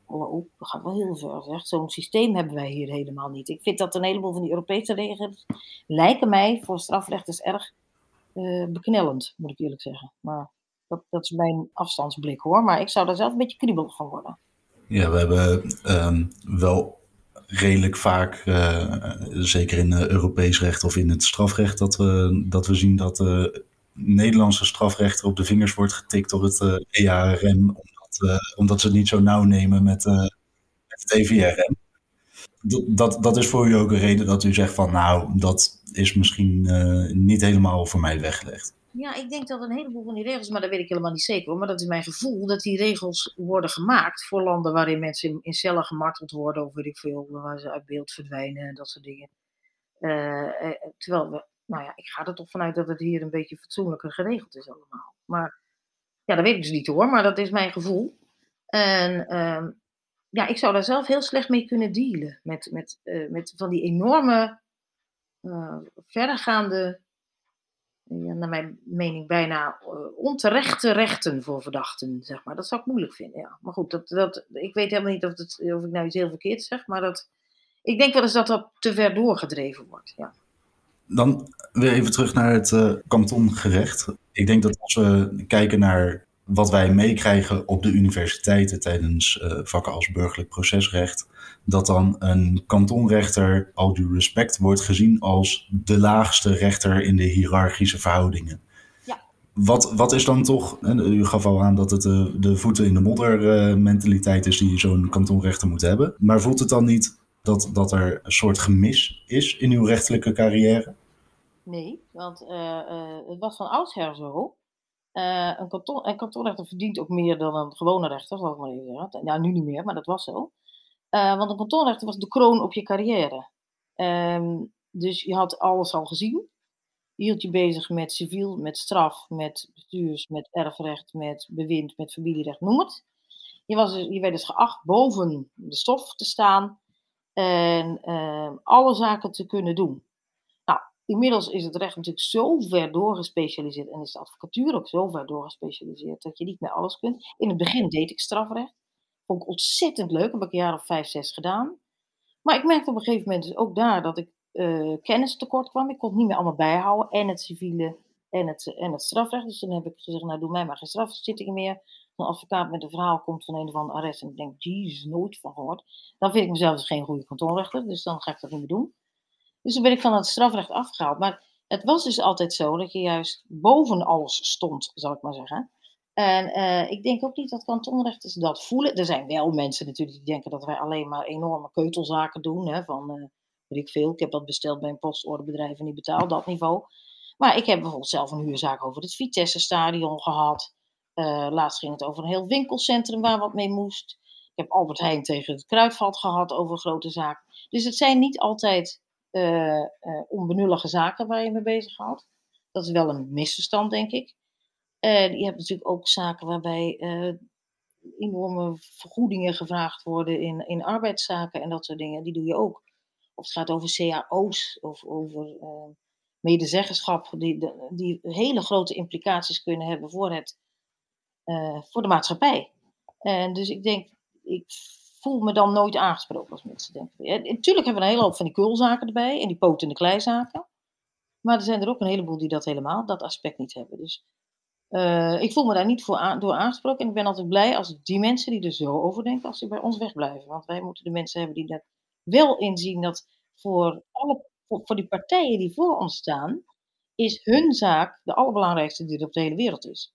oh, dat gaat wel heel ver. Zeg. Zo'n systeem hebben wij hier helemaal niet. Ik vind dat een heleboel van die Europese regels lijken mij voor strafrechters erg uh, beknellend, moet ik eerlijk zeggen. Maar dat, dat, is mijn afstandsblik hoor. Maar ik zou daar zelf een beetje kriebelig van worden. Ja, we hebben um, wel redelijk vaak, uh, zeker in Europees recht of in het strafrecht, dat we, dat we zien dat de Nederlandse strafrechter op de vingers wordt getikt door het uh, omdat, uh, omdat ze het niet zo nauw nemen met, uh, het EVRM. Dat, dat, is voor u ook een reden dat u zegt van nou, dat is misschien niet helemaal voor mij weggelegd. Ja, ik denk dat een heleboel van die regels, maar dat weet ik helemaal niet zeker maar dat is mijn gevoel, dat die regels worden gemaakt voor landen waarin mensen in, in cellen gemarteld worden, of weet ik veel, waar ze uit beeld verdwijnen en dat soort dingen. terwijl we nou ja, ik ga er toch vanuit dat het hier een beetje fatsoenlijker geregeld is allemaal. Maar ja, dat weet ik dus niet hoor, maar dat is mijn gevoel. En um, ja, ik zou daar zelf heel slecht mee kunnen dealen. Met, met, uh, met van die enorme, uh, verregaande, ja, naar mijn mening bijna uh, onterechte rechten voor verdachten, zeg maar. Dat zou ik moeilijk vinden, ja. Maar goed, dat, dat, ik weet helemaal niet of, of ik nou iets heel verkeerd zeg, maar dat, ik denk wel eens dat dat te ver doorgedreven wordt, ja. Dan weer even terug naar het uh, kantongerecht. Ik denk dat als we kijken naar wat wij meekrijgen op de universiteiten tijdens uh, vakken als burgerlijk procesrecht, dat dan een kantonrechter, al due respect, wordt gezien als de laagste rechter in de hiërarchische verhoudingen. Ja. Wat, wat is dan toch, u gaf al aan dat het de, de voeten in de modder uh, mentaliteit is die zo'n kantonrechter moet hebben, maar voelt het dan niet dat, dat er een soort gemis is in uw rechtelijke carrière? Nee, want uh, uh, het was van oudsher zo. Uh, een, kanton, kantonrechter verdient ook meer dan een gewone rechter, zal ik maar even zeggen. Ja, nu niet meer, maar dat was zo. want een kantonrechter was de kroon op je carrière. Um, dus je had alles al gezien. Je hield je bezig met civiel, met straf, met bestuurs, met erfrecht, met bewind, met familierecht, noem het. Je, was, dus, je werd dus geacht boven de stof te staan en uh, alle zaken te kunnen doen. Inmiddels is het recht natuurlijk zo ver doorgespecialiseerd en is de advocatuur ook zo ver doorgespecialiseerd dat je niet meer alles kunt. In het begin deed ik strafrecht. Vond ik ontzettend leuk, heb ik een jaar of vijf, zes gedaan. Maar ik merkte op een gegeven moment dus ook daar dat ik uh, kennis tekort kwam. Ik kon het niet meer allemaal bijhouden, en het civiele en het, en het strafrecht. Dus dan heb ik gezegd, nou doe mij maar geen strafzittingen meer een advocaat met een verhaal komt van een of andere arrest en ik denk, jezus, nooit van gehoord. Dan vind ik mezelf dus geen goede kantonrechter, dus dan ga ik dat niet meer doen. Dus dan ben ik van het strafrecht afgehaald. Maar het was dus altijd zo dat je juist boven alles stond, zal ik maar zeggen. En uh, ik denk ook niet dat kantonrechters dat voelen. Er zijn wel mensen natuurlijk die denken dat wij alleen maar enorme keutelzaken doen. Hè, van, uh, weet ik veel, ik heb dat besteld bij een postorderbedrijf en die betaalt dat niveau. Maar ik heb bijvoorbeeld zelf een huurzaak over het Vitesse-stadion gehad. Uh, laatst ging het over een heel winkelcentrum waar wat mee moest. Ik heb Albert Heijn tegen het kruidvat gehad over grote zaken. Dus het zijn niet altijd uh, uh, onbenullige zaken waar je mee bezig houdt. Dat is wel een misverstand, denk ik. je hebt natuurlijk ook zaken waarbij enorme vergoedingen gevraagd worden in, in arbeidszaken en dat soort dingen. Die doe je ook. Of het gaat over cao's of over medezeggenschap, die, die hele grote implicaties kunnen hebben voor het voor de maatschappij. En dus ik denk, ik voel me dan nooit aangesproken als mensen denken. Ja, natuurlijk hebben we een hele hoop van die kulzaken erbij en die poot- en kleizaken. Maar er zijn er ook een heleboel die dat helemaal, dat aspect niet hebben. Dus uh, ik voel me daar niet voor door aangesproken. En ik ben altijd blij als die mensen die er zo over denken, als die bij ons wegblijven. Want wij moeten de mensen hebben die dat wel inzien dat voor, alle, voor, die partijen die voor ons staan, is hun zaak de allerbelangrijkste die er op de hele wereld is.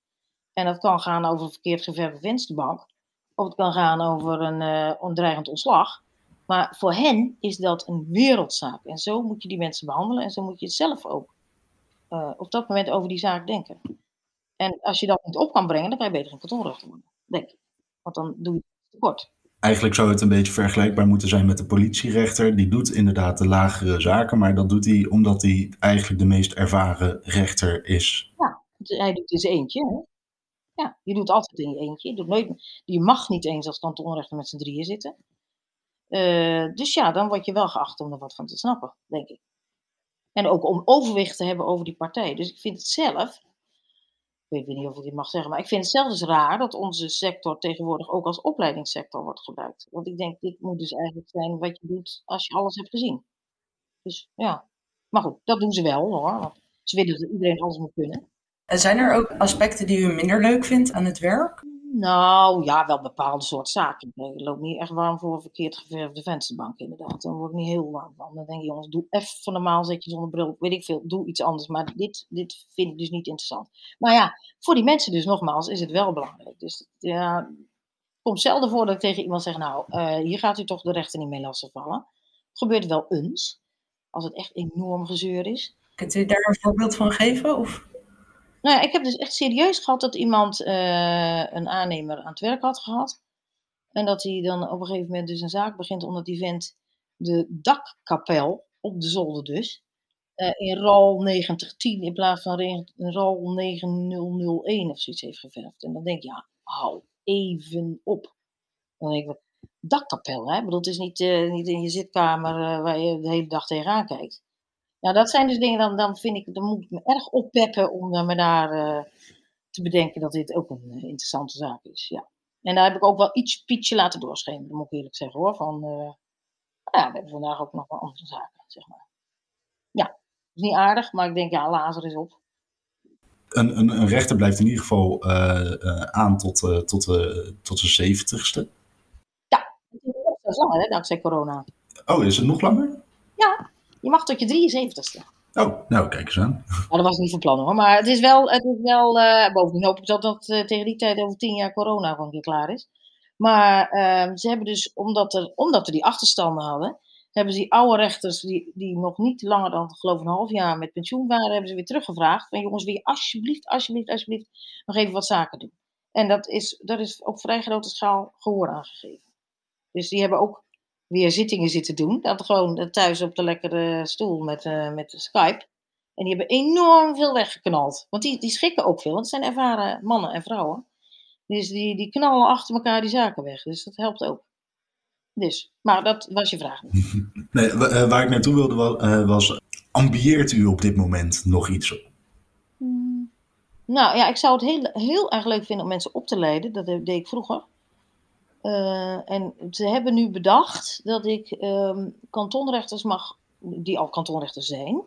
En dat kan gaan over verkeerd geverfde vensterbank. Of het kan gaan over een uh, ondreigend ontslag. Maar voor hen is dat een wereldzaak. En zo moet je die mensen behandelen. En zo moet je het zelf ook uh, op dat moment over die zaak denken. En als je dat niet op kan brengen, dan kan je beter een kantonrechter worden, denk ik. Want dan doe je het tekort. Eigenlijk zou het een beetje vergelijkbaar moeten zijn met de politierechter. Die doet inderdaad de lagere zaken, maar dat doet hij omdat hij eigenlijk de meest ervaren rechter is. Ja, hij doet dus eentje. Hè? Ja, je doet altijd in je eentje. Je, doet nooit, je mag niet eens als kantonrechter met z'n drieën zitten. Uh, dus ja, dan word je wel geacht om er wat van te snappen, denk ik. En ook om overwicht te hebben over die partij. Dus ik vind het zelf ik weet niet of ik dit mag zeggen, maar ik vind het zelf dus raar dat onze sector tegenwoordig ook als opleidingssector wordt gebruikt. Want ik denk, dit moet dus eigenlijk zijn wat je doet als je alles hebt gezien. Dus ja, maar goed, dat doen ze wel hoor. Want ze willen dat iedereen alles moet kunnen. En zijn er ook aspecten die u minder leuk vindt aan het werk? Nou ja, wel bepaalde soort zaken. Ik loop niet echt warm voor een verkeerd geverfde vensterbank, inderdaad. Dan word ik niet heel warm van. Dan denk je, jongens, doe even van normaal zet je zonder bril, weet ik veel, doe iets anders. Maar dit, dit vind ik dus niet interessant. Maar ja, voor die mensen dus nogmaals is het wel belangrijk. Dus ja, het komt zelden voor dat ik tegen iemand zeg, nou, uh, hier gaat u toch de rechter niet mee lastigvallen. Gebeurt wel eens, als het echt enorm gezeur is. Kunt u daar een voorbeeld van geven? Of? Nou ja, ik heb dus echt serieus gehad dat iemand uh, een aannemer aan het werk had gehad. En dat hij dan op een gegeven moment dus een zaak begint omdat die vent de dakkapel, op de zolder dus, uh, in RAL 9010 in plaats van RAL 9001 of zoiets heeft geverfd. En dan denk je, ja, hou even op. Dan denk ik, dakkapel, hè? Ik is niet, uh, niet in je zitkamer waar je de hele dag tegenaan kijkt. Nou, dat zijn dus dingen, dan, dan vind ik, dan moet ik me erg oppeppen om me daar uh, te bedenken dat dit ook een uh, interessante zaak is. Ja. En daar heb ik ook wel iets pietje laten doorschemeren, moet ik eerlijk zeggen hoor. Van, uh, nou ja, we hebben vandaag ook nog wel andere zaken, zeg maar. Ja, is niet aardig, maar ik denk, ja, lazer is op. Een, een, een rechter blijft in ieder geval aan tot, tot, tot zijn zeventigste. Ja, dat is langer hè, dankzij corona. Oh, is het nog langer? Ja, je mag tot je 73ste. Oh, nou, kijk eens aan. Nou, dat was niet van plan hoor. Maar het is wel, het is wel uh, bovendien hoop ik dat dat uh, tegen die tijd over tien jaar corona gewoon weer klaar is. Maar uh, ze hebben dus, omdat er, omdat we die achterstanden hadden, hebben ze die oude rechters, die, die nog niet langer dan geloof een half jaar met pensioen waren, hebben ze weer teruggevraagd. Van jongens, wil je alsjeblieft, alsjeblieft, alsjeblieft nog even wat zaken doen. En dat is, dat is op vrij grote schaal gehoor aangegeven. Dus die hebben ook weer zittingen zitten doen. Dat gewoon thuis op de lekkere stoel met, uh, met Skype. En die hebben enorm veel weggeknald. Want die, die schikken ook veel, want het zijn ervaren mannen en vrouwen. Dus die, die knallen achter elkaar die zaken weg. Dus dat helpt ook. Dus, maar dat was je vraag. nee, eh, waar ik naartoe wilde eh, was, ambieert u op dit moment nog iets? Hmm. Nou ja, ik zou het heel, heel erg leuk vinden om mensen op te leiden. Dat deed ik vroeger. Uh, en ze hebben nu bedacht dat ik um, kantonrechters mag, die al kantonrechters zijn,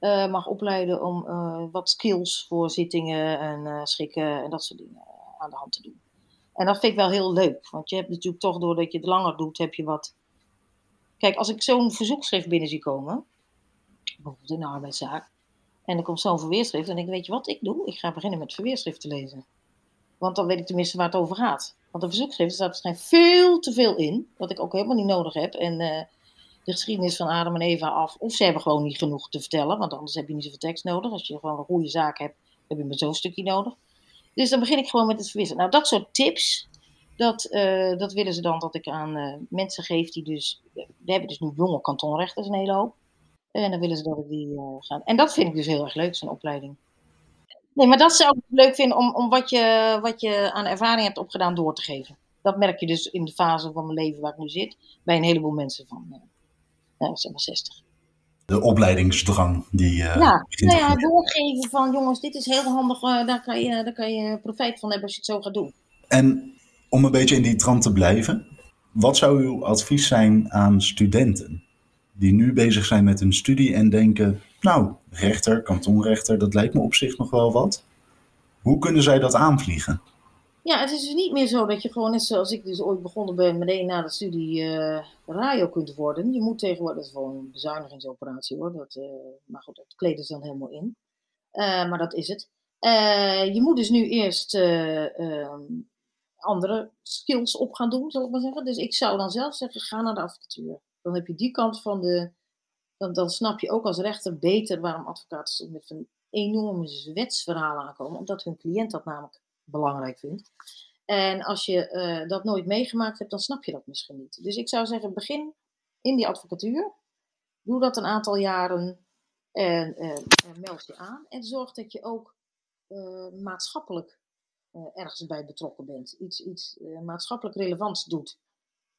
uh, mag opleiden om uh, wat skills voor zittingen en schikken en dat soort dingen aan de hand te doen. En dat vind ik wel heel leuk, want je hebt natuurlijk toch, doordat je het langer doet, heb je wat. Kijk, als ik zo'n verzoekschrift binnen zie komen, bijvoorbeeld in een arbeidszaak, en er komt zo'n verweerschrift, denk ik, weet je wat ik doe? Ik ga beginnen met verweerschrift te lezen. Want dan weet ik tenminste waar het over gaat. Want de verzoekschrift staat waarschijnlijk veel te veel in, wat ik ook helemaal niet nodig heb. En uh, de geschiedenis van Adam en Eva af, of ze hebben gewoon niet genoeg te vertellen, want anders heb je niet zoveel tekst nodig. Als je gewoon een goede zaak hebt, heb je maar zo'n stukje nodig. Dus dan begin ik gewoon met het verwissen. Nou, dat soort tips, dat, uh, dat willen ze dan dat ik aan uh, mensen geef die dus, we hebben dus nu jonge kantonrechters een hele hoop. En dan willen ze dat ik die gaan. En dat vind ik dus heel erg leuk, zo'n opleiding. Nee, maar dat zou ik leuk vinden om, om wat, je, wat je aan ervaring hebt opgedaan door te geven. Dat merk je dus in de fase van mijn leven waar ik nu zit, bij een heleboel mensen van uh, zeg maar 60. De opleidingsdrang die. Uh, ja, nou ja, doorgeven van jongens, dit is heel handig, uh, daar, kan je, daar kan je profijt van hebben als je het zo gaat doen. En om een beetje in die trant te blijven, wat zou uw advies zijn aan studenten? die nu bezig zijn met hun studie en denken, nou, rechter, kantonrechter, dat lijkt me op zich nog wel wat. Hoe kunnen zij dat aanvliegen? Ja, het is dus niet meer zo dat je gewoon, net zoals ik dus ooit begonnen ben, meteen na de studie uh, radio kunt worden. Je moet tegenwoordig, dat is gewoon een bezuinigingsoperatie hoor, dat, uh, maar goed, dat kleden ze dan helemaal in. Uh, maar dat is het. je moet dus nu eerst ehm, andere skills op gaan doen, zal ik maar zeggen. Dus ik zou dan zelf zeggen, ga naar de advocatuur. Dan heb je die kant van de, dan, dan snap je ook als rechter beter waarom advocaten met een enorme wetsverhalen aankomen, omdat hun cliënt dat namelijk belangrijk vindt. En als je uh, dat nooit meegemaakt hebt, dan snap je dat misschien niet. Dus ik zou zeggen, begin in die advocatuur. Doe dat een aantal jaren en, uh, meld je aan. En zorg dat je ook uh, maatschappelijk ergens bij betrokken bent. Iets, iets maatschappelijk relevants doet.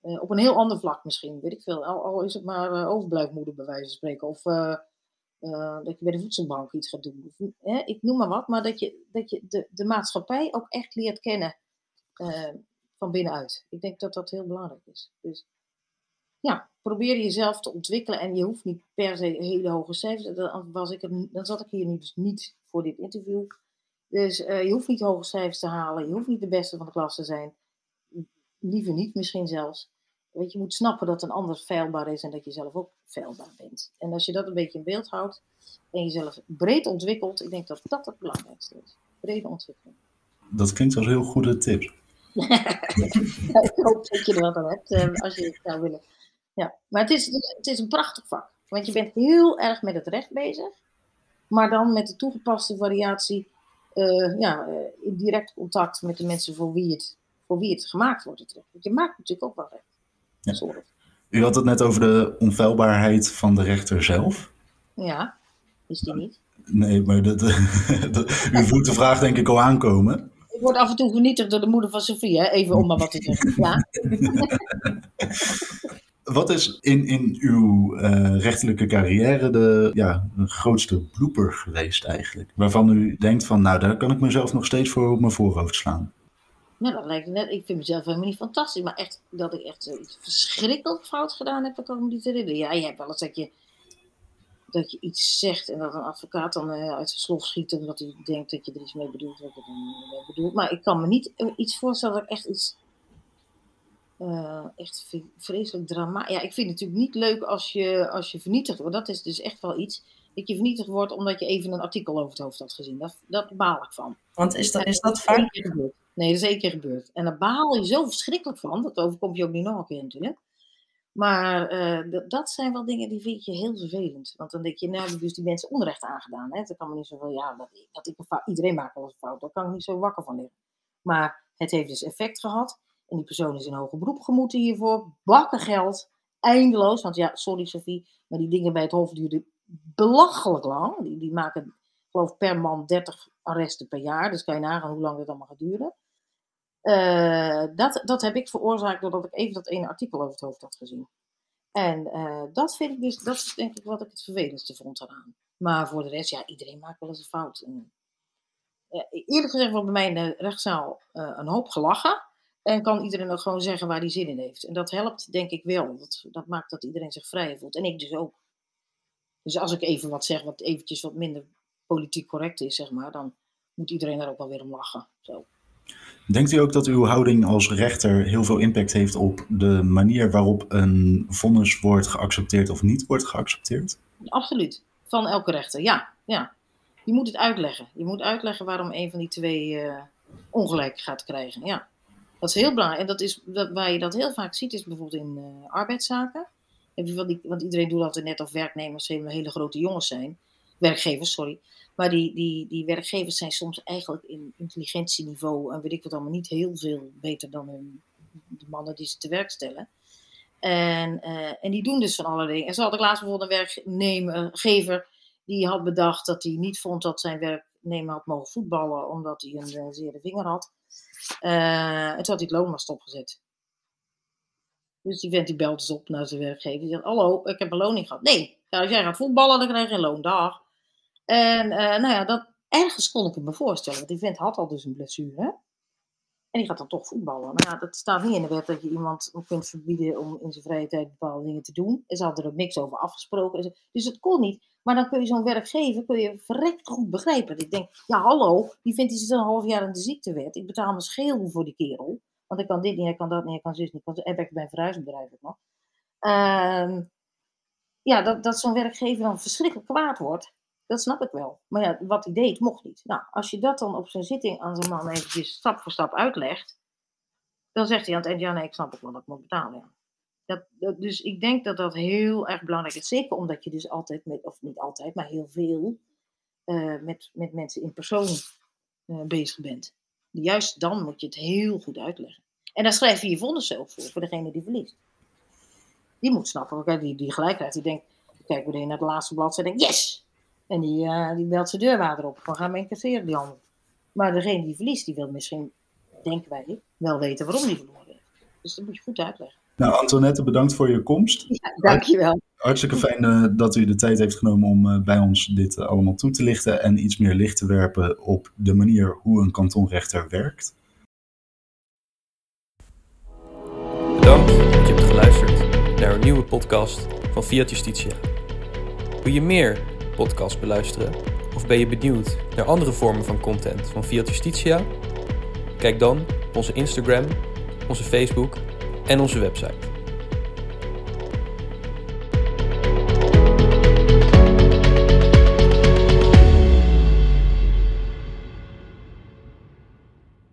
Op een heel ander vlak misschien, weet ik veel. Al, is het maar overblijfmoeder bij wijze van spreken. Of uh, dat je bij de voedselbank iets gaat doen. Of, ik noem maar wat, maar dat je, dat je de, de maatschappij ook echt leert kennen uh, van binnenuit. Ik denk dat dat heel belangrijk is. Dus ja, probeer jezelf te ontwikkelen en je hoeft niet per se hele hoge cijfers. Dan, was ik dan zat ik hier nu dus niet voor dit interview. Dus uh, je hoeft niet hoge cijfers te halen, je hoeft niet de beste van de klas te zijn. Liever niet misschien zelfs. Weet je, moet snappen dat een ander veilbaar is en dat je zelf ook veilbaar bent. En als je dat een beetje in beeld houdt en jezelf breed ontwikkelt, ik denk dat dat het belangrijkste is. Brede ontwikkeling. Dat klinkt als een heel goede tip. ik hoop dat je er wat aan hebt, eh, als je het zou willen. Ja, maar het is, het is een prachtig vak. Want je bent heel erg met het recht bezig, maar dan met de toegepaste variatie uh, ja, uh, in direct contact met de mensen voor wie het, voor wie het gemaakt wordt. Het recht. Want je maakt natuurlijk ook wel recht. Ja. U had het net over de onfeilbaarheid van de rechter zelf. Ja, is die niet? Nee, maar dat, u voelt de vraag denk ik al aankomen. Ik word af en toe vernietigd door de moeder van Sofie, hè? even om maar wat te zeggen. Ja. Wat is in, in uw uh, rechterlijke carrière de, ja, de grootste blooper geweest eigenlijk? Waarvan u denkt van, nou daar kan ik mezelf nog steeds voor op mijn voorhoofd slaan. Nou, dat lijkt net. Ik vind mezelf helemaal niet fantastisch. Maar echt, dat ik echt iets verschrikkelijk fout gedaan heb, dat kan ik me niet herinneren. Ja, je hebt wel eens dat je, dat je iets zegt en dat een advocaat dan uh, uit zijn slof schiet omdat hij denkt dat je er iets mee bedoelt wat je dan mee bedoelt. Maar ik kan me niet eh, iets voorstellen dat ik echt iets. Uh, echt vreselijk drama. Ja, ik vind het natuurlijk niet leuk als je, als je vernietigd wordt. Dat is dus echt wel iets. Dat je vernietigd wordt omdat je even een artikel over het hoofd had gezien. Dat, dat baal ik van. Want is dat, is dat vaak? Nee, dat is één keer gebeurd. En daar baal je zo verschrikkelijk van. Dat overkomt je ook niet nog een keer natuurlijk. Maar uh, dat zijn wel dingen die vind je heel vervelend. Want dan denk je, nou dus die mensen onrecht aangedaan. Hè? Dat kan me niet zoveel, ja, dat, dat ik fout, iedereen maakt wel een fout. Daar kan ik niet zo wakker van liggen. Maar het heeft dus effect gehad. En die persoon is in hoger beroep gemoeten hiervoor. Bakken geld. Eindeloos. Want ja, sorry Sophie, maar die dingen bij het Hof duurden belachelijk lang. Die, die maken, geloof per man 30 arresten per jaar. Dus kan je nagaan hoe lang dat allemaal gaat duren. Uh, dat, dat heb ik veroorzaakt doordat ik even dat ene artikel over het hoofd had gezien. En uh, dat vind ik dus, dat is denk ik wat ik het vervelendste vond eraan. Maar voor de rest, ja, iedereen maakt wel eens een fout. En, uh, eerlijk gezegd wordt bij mij in de rechtszaal een hoop gelachen. En kan iedereen ook gewoon zeggen waar hij zin in heeft. En dat helpt denk ik wel. Dat, dat maakt dat iedereen zich vrij voelt. En ik dus ook. Dus als ik even wat zeg wat eventjes wat minder politiek correct is, zeg maar, dan moet iedereen daar ook wel weer om lachen. Zo. Denkt u ook dat uw houding als rechter heel veel impact heeft op de manier waarop een vonnis wordt geaccepteerd of niet wordt geaccepteerd? Absoluut. Van elke rechter, ja. ja. Je moet het uitleggen. Je moet uitleggen waarom een van die twee uh, ongelijk gaat krijgen. Ja. Dat is heel belangrijk. En dat is, dat, waar je dat heel vaak ziet, is bijvoorbeeld in uh, arbeidszaken. Want iedereen doet altijd net of werknemers hele grote jongens zijn. Werkgevers, sorry. Maar die, die, die werkgevers zijn soms eigenlijk in intelligentieniveau en weet ik wat allemaal niet heel veel beter dan de mannen die ze te werk stellen. En, uh, en die doen dus van alle dingen. En zo had ik laatst bijvoorbeeld een werkgever die had bedacht dat hij niet vond dat zijn werknemer had mogen voetballen omdat hij een uh, zere vinger had. Uh, en toen had hij het loon maar stopgezet. Dus die vent die belt dus op naar zijn werkgever. Die zegt, hallo, ik heb een loon gehad. Nee, als jij gaat voetballen, dan krijg je een loon. Dag. En uh, nou ja, dat, ergens kon ik het me voorstellen. Want die vent had al dus een blessure. En die gaat dan toch voetballen. Maar ja, dat staat niet in de wet dat je iemand kunt verbieden om in zijn vrije tijd bepaalde dingen te doen. Er zat er ook niks over afgesproken. Dus het kon niet. Maar dan kun je zo'n werkgever kun je verrekt goed begrijpen. Ik denk, ja hallo, die vindt hij zit een half jaar in de ziektewet. Ik betaal mijn scheel voor die kerel. Want ik kan dit niet, ik kan dat niet, ik kan zus niet. Ik kan, en bij verhuisbedrijf ook nog. Ehm, ja, dat, dat zo'n werkgever dan verschrikkelijk kwaad wordt. Dat snap ik wel. Maar ja, wat hij deed, mocht niet. Nou, als je dat dan op zijn zitting aan zijn man eventjes stap voor stap uitlegt, dan zegt hij aan het eind, ja nee, ik snap ook wel dat ik moet betalen. Ja. Dat, dus ik denk dat dat heel erg belangrijk is. Zeker omdat je dus altijd met, of niet altijd, maar heel veel uh, met, met mensen in persoon uh, bezig bent. Juist dan moet je het heel goed uitleggen. En dan schrijf je je vonnis zelf voor, voor degene die verliest. Die moet snappen, die, die gelijk. Die denkt, kijk meteen naar de laatste bladzijde en denkt, yes! En die, uh, die belt zijn deurwaarder op. We gaan hem incasseren, die handel. Maar degene die verliest, die wil misschien, denken wij, wel weten waarom die verloren heeft. Dus dat moet je goed uitleggen. Nou, Antoinette, bedankt voor je komst. Ja, dankjewel. Hartstikke fijn uh, dat u de tijd heeft genomen om uh, bij ons dit uh, allemaal toe te lichten en iets meer licht te werpen op de manier hoe een kantonrechter werkt. Bedankt dat je hebt geluisterd naar een nieuwe podcast van Fiat Justitia. Wil je meer podcasts beluisteren of ben je benieuwd naar andere vormen van content van Fiat Justitia? Kijk dan op onze Instagram, onze Facebook en onze website.